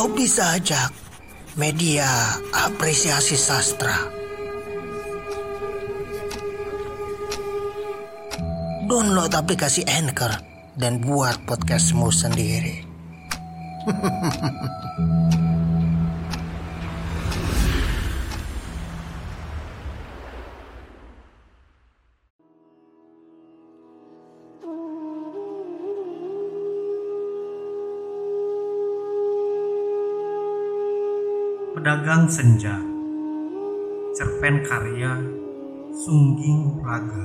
Hobi sajak, media apresiasi sastra. Download aplikasi Anchor dan buat podcastmu sendiri. Pedagang Senja Cerpen karya Sungging Praga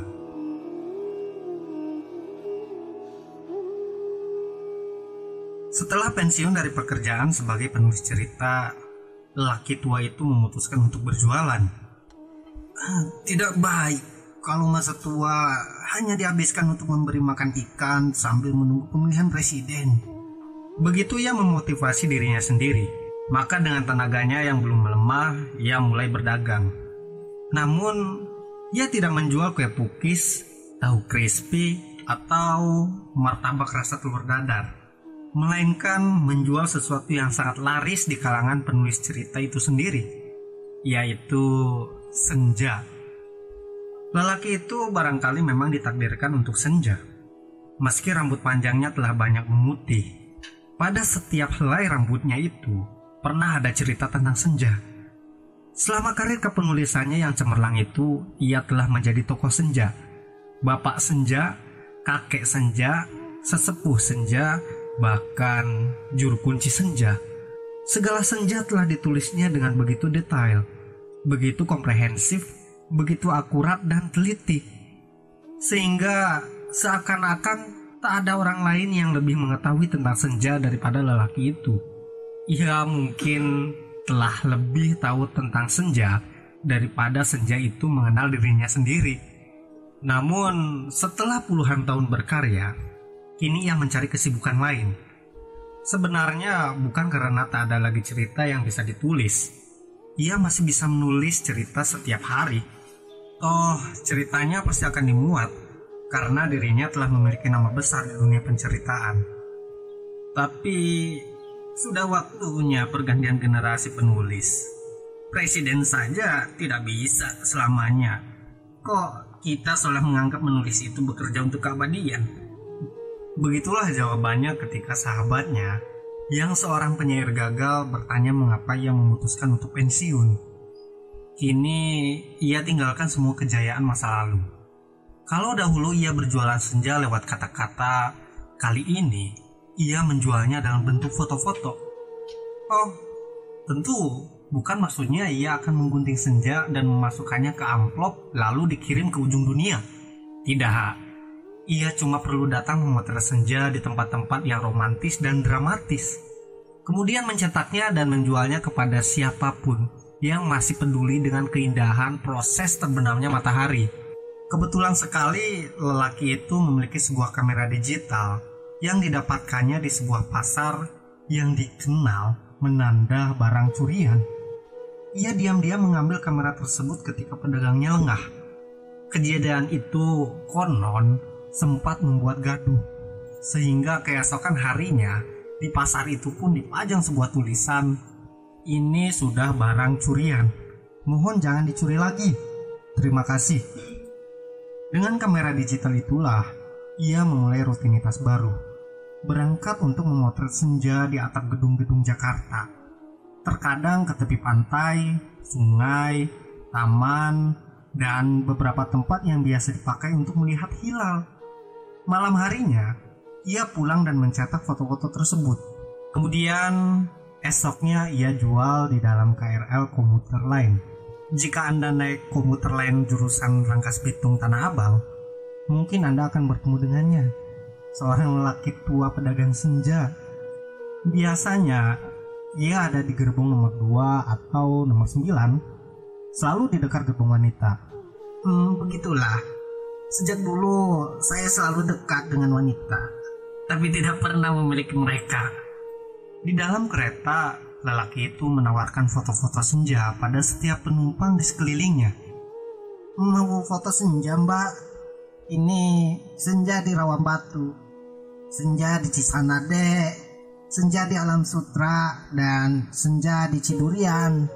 Setelah pensiun dari pekerjaan sebagai penulis cerita, lelaki tua itu memutuskan untuk berjualan. Ah, Tidak baik kalau masa tua hanya dihabiskan untuk memberi makan ikan sambil menunggu pemilihan presiden. Begitu ia memotivasi dirinya sendiri, maka dengan tenaganya yang belum melemah, ia mulai berdagang. Namun, ia tidak menjual kue pukis, tahu crispy, atau martabak rasa telur dadar. Melainkan menjual sesuatu yang sangat laris di kalangan penulis cerita itu sendiri, yaitu senja. Lelaki itu barangkali memang ditakdirkan untuk senja. Meski rambut panjangnya telah banyak memutih, pada setiap helai rambutnya itu pernah ada cerita tentang senja. Selama karir kepenulisannya yang cemerlang itu, ia telah menjadi tokoh senja. Bapak senja, kakek senja, sesepuh senja, bahkan juru kunci senja. Segala senja telah ditulisnya dengan begitu detail, begitu komprehensif, begitu akurat dan teliti. Sehingga seakan-akan tak ada orang lain yang lebih mengetahui tentang senja daripada lelaki itu. Ia mungkin telah lebih tahu tentang senja daripada senja itu mengenal dirinya sendiri. Namun, setelah puluhan tahun berkarya, kini ia mencari kesibukan lain. Sebenarnya bukan karena tak ada lagi cerita yang bisa ditulis. Ia masih bisa menulis cerita setiap hari. Toh, ceritanya pasti akan dimuat karena dirinya telah memiliki nama besar di dunia penceritaan. Tapi sudah waktunya pergantian generasi penulis. Presiden saja tidak bisa selamanya. Kok kita seolah menganggap menulis itu bekerja untuk keabadian? Begitulah jawabannya ketika sahabatnya yang seorang penyair gagal bertanya mengapa ia memutuskan untuk pensiun. Kini ia tinggalkan semua kejayaan masa lalu. Kalau dahulu ia berjualan senja lewat kata-kata, kali ini ia menjualnya dalam bentuk foto-foto. Oh, tentu bukan maksudnya ia akan menggunting senja dan memasukkannya ke amplop lalu dikirim ke ujung dunia. Tidak, ia cuma perlu datang memotret senja di tempat-tempat yang romantis dan dramatis. Kemudian mencetaknya dan menjualnya kepada siapa pun yang masih peduli dengan keindahan proses terbenamnya matahari. Kebetulan sekali lelaki itu memiliki sebuah kamera digital yang didapatkannya di sebuah pasar yang dikenal menanda barang curian. Ia diam-diam mengambil kamera tersebut ketika pedagangnya lengah. Kejadian itu konon sempat membuat gaduh, sehingga keesokan harinya di pasar itu pun dipajang sebuah tulisan, ini sudah barang curian. Mohon jangan dicuri lagi. Terima kasih. Dengan kamera digital itulah ia memulai rutinitas baru. Berangkat untuk memotret senja di atap gedung-gedung Jakarta. Terkadang ke tepi pantai, sungai, taman, dan beberapa tempat yang biasa dipakai untuk melihat hilal. Malam harinya, ia pulang dan mencetak foto-foto tersebut. Kemudian, esoknya ia jual di dalam KRL komuter lain. Jika Anda naik komuter lain jurusan Rangkas Bitung Tanah Abang, mungkin Anda akan bertemu dengannya. Seorang lelaki tua pedagang senja. Biasanya, ia ada di gerbong nomor 2 atau nomor 9, selalu di dekat gerbong wanita. Hmm, begitulah. Sejak dulu, saya selalu dekat dengan wanita, tapi tidak pernah memiliki mereka. Di dalam kereta, lelaki itu menawarkan foto-foto senja pada setiap penumpang di sekelilingnya. Mau foto senja, Mbak? Ini senja di Rawan Batu. Senja di Cisanade. senja di alam sutra dan senja di Cidurian.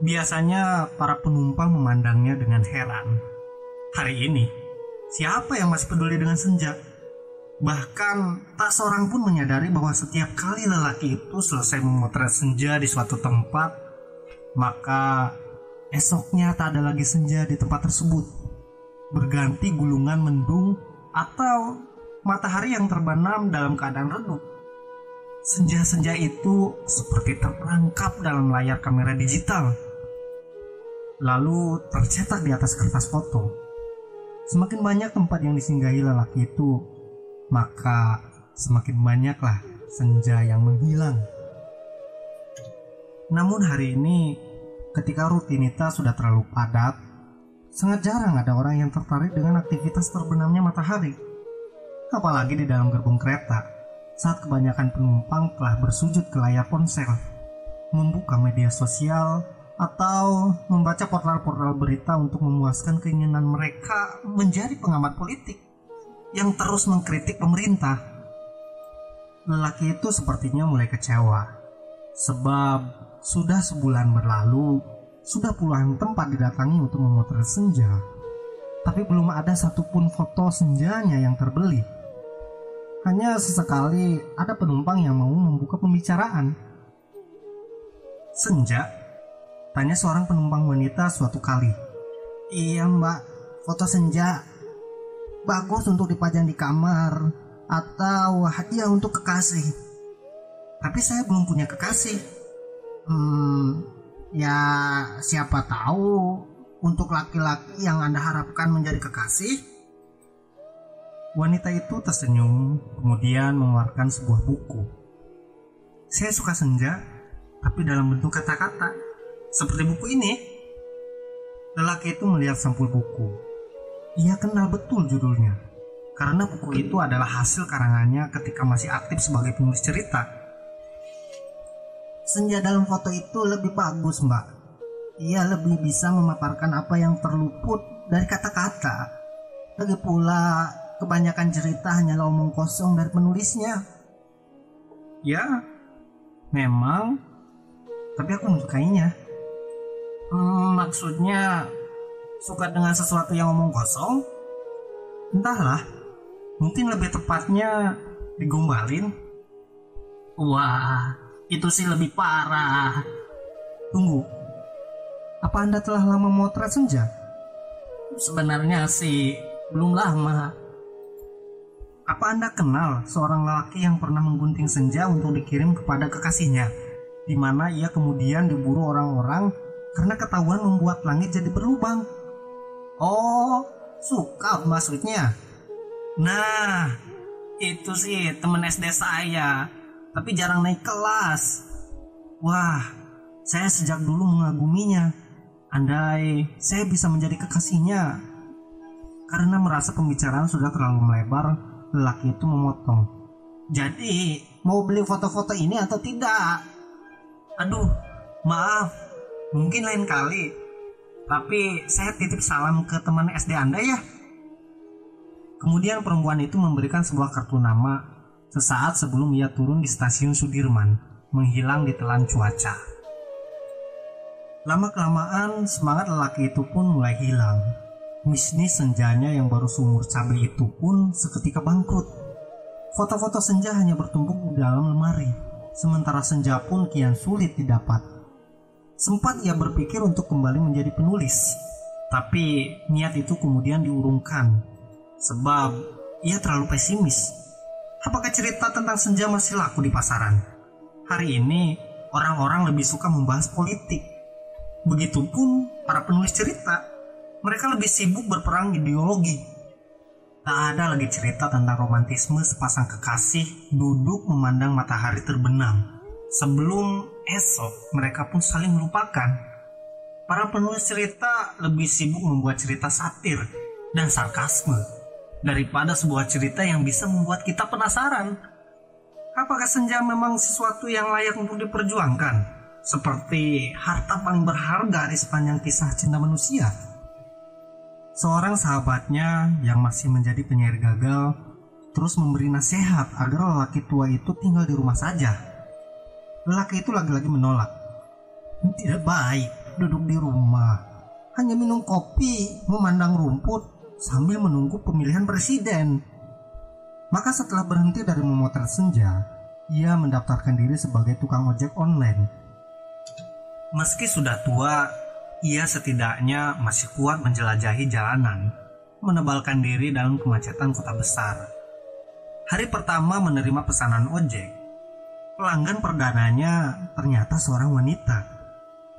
Biasanya para penumpang memandangnya dengan heran. Hari ini, siapa yang masih peduli dengan senja? Bahkan tak seorang pun menyadari bahwa setiap kali lelaki itu selesai memotret senja di suatu tempat, maka esoknya tak ada lagi senja di tempat tersebut. Berganti gulungan mendung atau matahari yang terbenam dalam keadaan redup. Senja-senja itu seperti terperangkap dalam layar kamera digital, lalu tercetak di atas kertas foto. Semakin banyak tempat yang disinggahi lelaki itu, maka semakin banyaklah senja yang menghilang. Namun hari ini, ketika rutinitas sudah terlalu padat, sangat jarang ada orang yang tertarik dengan aktivitas terbenamnya matahari. Apalagi di dalam gerbong kereta saat kebanyakan penumpang telah bersujud ke layar ponsel, membuka media sosial, atau membaca portal-portal berita untuk memuaskan keinginan mereka menjadi pengamat politik yang terus mengkritik pemerintah. Lelaki itu sepertinya mulai kecewa, sebab sudah sebulan berlalu, sudah puluhan tempat didatangi untuk memotret senja, tapi belum ada satupun foto senjanya yang terbeli. Hanya sesekali ada penumpang yang mau membuka pembicaraan. Senja? Tanya seorang penumpang wanita suatu kali. Iya mbak, foto senja. Bagus untuk dipajang di kamar atau hadiah untuk kekasih. Tapi saya belum punya kekasih. Hmm, ya siapa tahu untuk laki-laki yang Anda harapkan menjadi kekasih Wanita itu tersenyum, kemudian mengeluarkan sebuah buku. Saya suka senja, tapi dalam bentuk kata-kata. Seperti buku ini. Lelaki itu melihat sampul buku. Ia kenal betul judulnya. Karena buku itu adalah hasil karangannya ketika masih aktif sebagai penulis cerita. Senja dalam foto itu lebih bagus, Mbak. Ia lebih bisa memaparkan apa yang terluput dari kata-kata. Lagi pula, kebanyakan cerita hanyalah omong kosong dari penulisnya. Ya, memang. Tapi aku menyukainya. Hmm, maksudnya suka dengan sesuatu yang omong kosong? Entahlah, mungkin lebih tepatnya digombalin. Wah, itu sih lebih parah. Tunggu, apa anda telah lama motret senja? Sebenarnya sih belum lama. Apa Anda kenal seorang lelaki yang pernah menggunting senja untuk dikirim kepada kekasihnya, di mana ia kemudian diburu orang-orang karena ketahuan membuat langit jadi berlubang? Oh, suka maksudnya? Nah, itu sih temen SD saya, tapi jarang naik kelas. Wah, saya sejak dulu mengaguminya. Andai saya bisa menjadi kekasihnya, karena merasa pembicaraan sudah terlalu melebar, lelaki itu memotong. Jadi, mau beli foto-foto ini atau tidak? Aduh, maaf. Mungkin lain kali. Tapi saya titip salam ke teman SD Anda ya. Kemudian perempuan itu memberikan sebuah kartu nama sesaat sebelum ia turun di stasiun Sudirman, menghilang di telan cuaca. Lama-kelamaan semangat lelaki itu pun mulai hilang Bisnis senjanya yang baru sumur cabai itu pun seketika bangkrut. Foto-foto senja hanya bertumpuk di dalam lemari, sementara senja pun kian sulit didapat. Sempat ia berpikir untuk kembali menjadi penulis, tapi niat itu kemudian diurungkan, sebab ia terlalu pesimis. Apakah cerita tentang senja masih laku di pasaran? Hari ini, orang-orang lebih suka membahas politik. Begitupun para penulis cerita mereka lebih sibuk berperang ideologi. Tak ada lagi cerita tentang romantisme sepasang kekasih duduk memandang matahari terbenam. Sebelum esok, mereka pun saling melupakan. Para penulis cerita lebih sibuk membuat cerita satir dan sarkasme daripada sebuah cerita yang bisa membuat kita penasaran. Apakah senja memang sesuatu yang layak untuk diperjuangkan? Seperti harta paling berharga di sepanjang kisah cinta manusia. Seorang sahabatnya yang masih menjadi penyair gagal terus memberi nasihat agar lelaki tua itu tinggal di rumah saja. Lelaki itu lagi-lagi menolak. Tidak baik duduk di rumah, hanya minum kopi, memandang rumput sambil menunggu pemilihan presiden. Maka setelah berhenti dari memotret senja, ia mendaftarkan diri sebagai tukang ojek online. Meski sudah tua, ia setidaknya masih kuat menjelajahi jalanan, menebalkan diri dalam kemacetan kota besar. Hari pertama menerima pesanan ojek, pelanggan perdananya ternyata seorang wanita.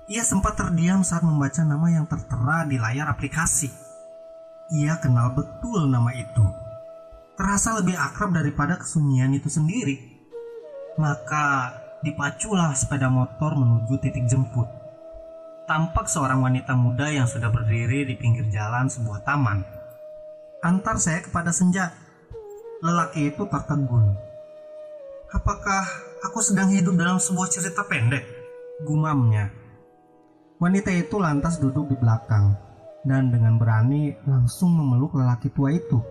Ia sempat terdiam saat membaca nama yang tertera di layar aplikasi. Ia kenal betul nama itu. Terasa lebih akrab daripada kesunyian itu sendiri. Maka dipaculah sepeda motor menuju titik jemput tampak seorang wanita muda yang sudah berdiri di pinggir jalan sebuah taman. Antar saya kepada senja. Lelaki itu tertegun. Apakah aku sedang hidup dalam sebuah cerita pendek? Gumamnya. Wanita itu lantas duduk di belakang dan dengan berani langsung memeluk lelaki tua itu.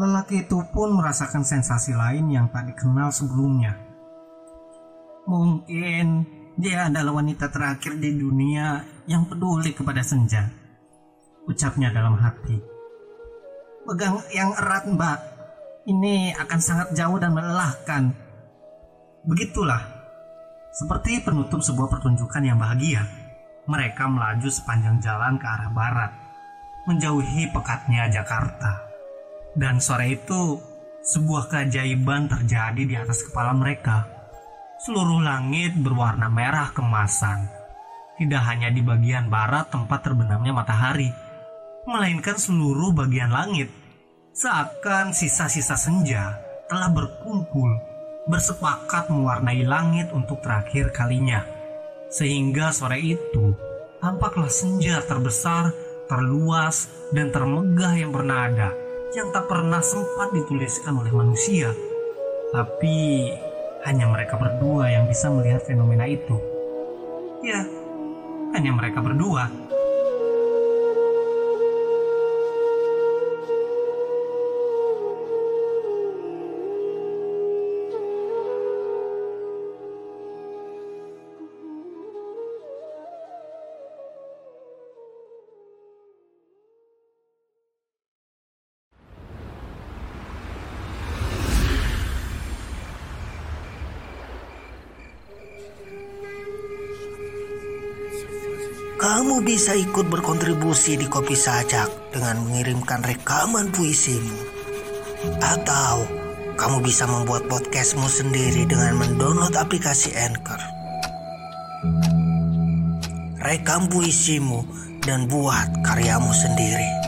Lelaki itu pun merasakan sensasi lain yang tak dikenal sebelumnya. Mungkin dia adalah wanita terakhir di dunia yang peduli kepada senja. Ucapnya dalam hati. Pegang yang erat mbak. Ini akan sangat jauh dan melelahkan. Begitulah. Seperti penutup sebuah pertunjukan yang bahagia. Mereka melaju sepanjang jalan ke arah barat. Menjauhi pekatnya Jakarta. Dan sore itu, sebuah keajaiban terjadi di atas kepala mereka Seluruh langit berwarna merah kemasan. Tidak hanya di bagian barat tempat terbenamnya matahari, melainkan seluruh bagian langit. Seakan sisa-sisa senja telah berkumpul, bersepakat mewarnai langit untuk terakhir kalinya. Sehingga sore itu, tampaklah senja terbesar, terluas, dan termegah yang pernah ada, yang tak pernah sempat dituliskan oleh manusia. Tapi hanya mereka berdua yang bisa melihat fenomena itu. Ya, hanya mereka berdua. Kamu bisa ikut berkontribusi di Kopi Sajak dengan mengirimkan rekaman puisimu. Atau kamu bisa membuat podcastmu sendiri dengan mendownload aplikasi Anchor. Rekam puisimu dan buat karyamu sendiri.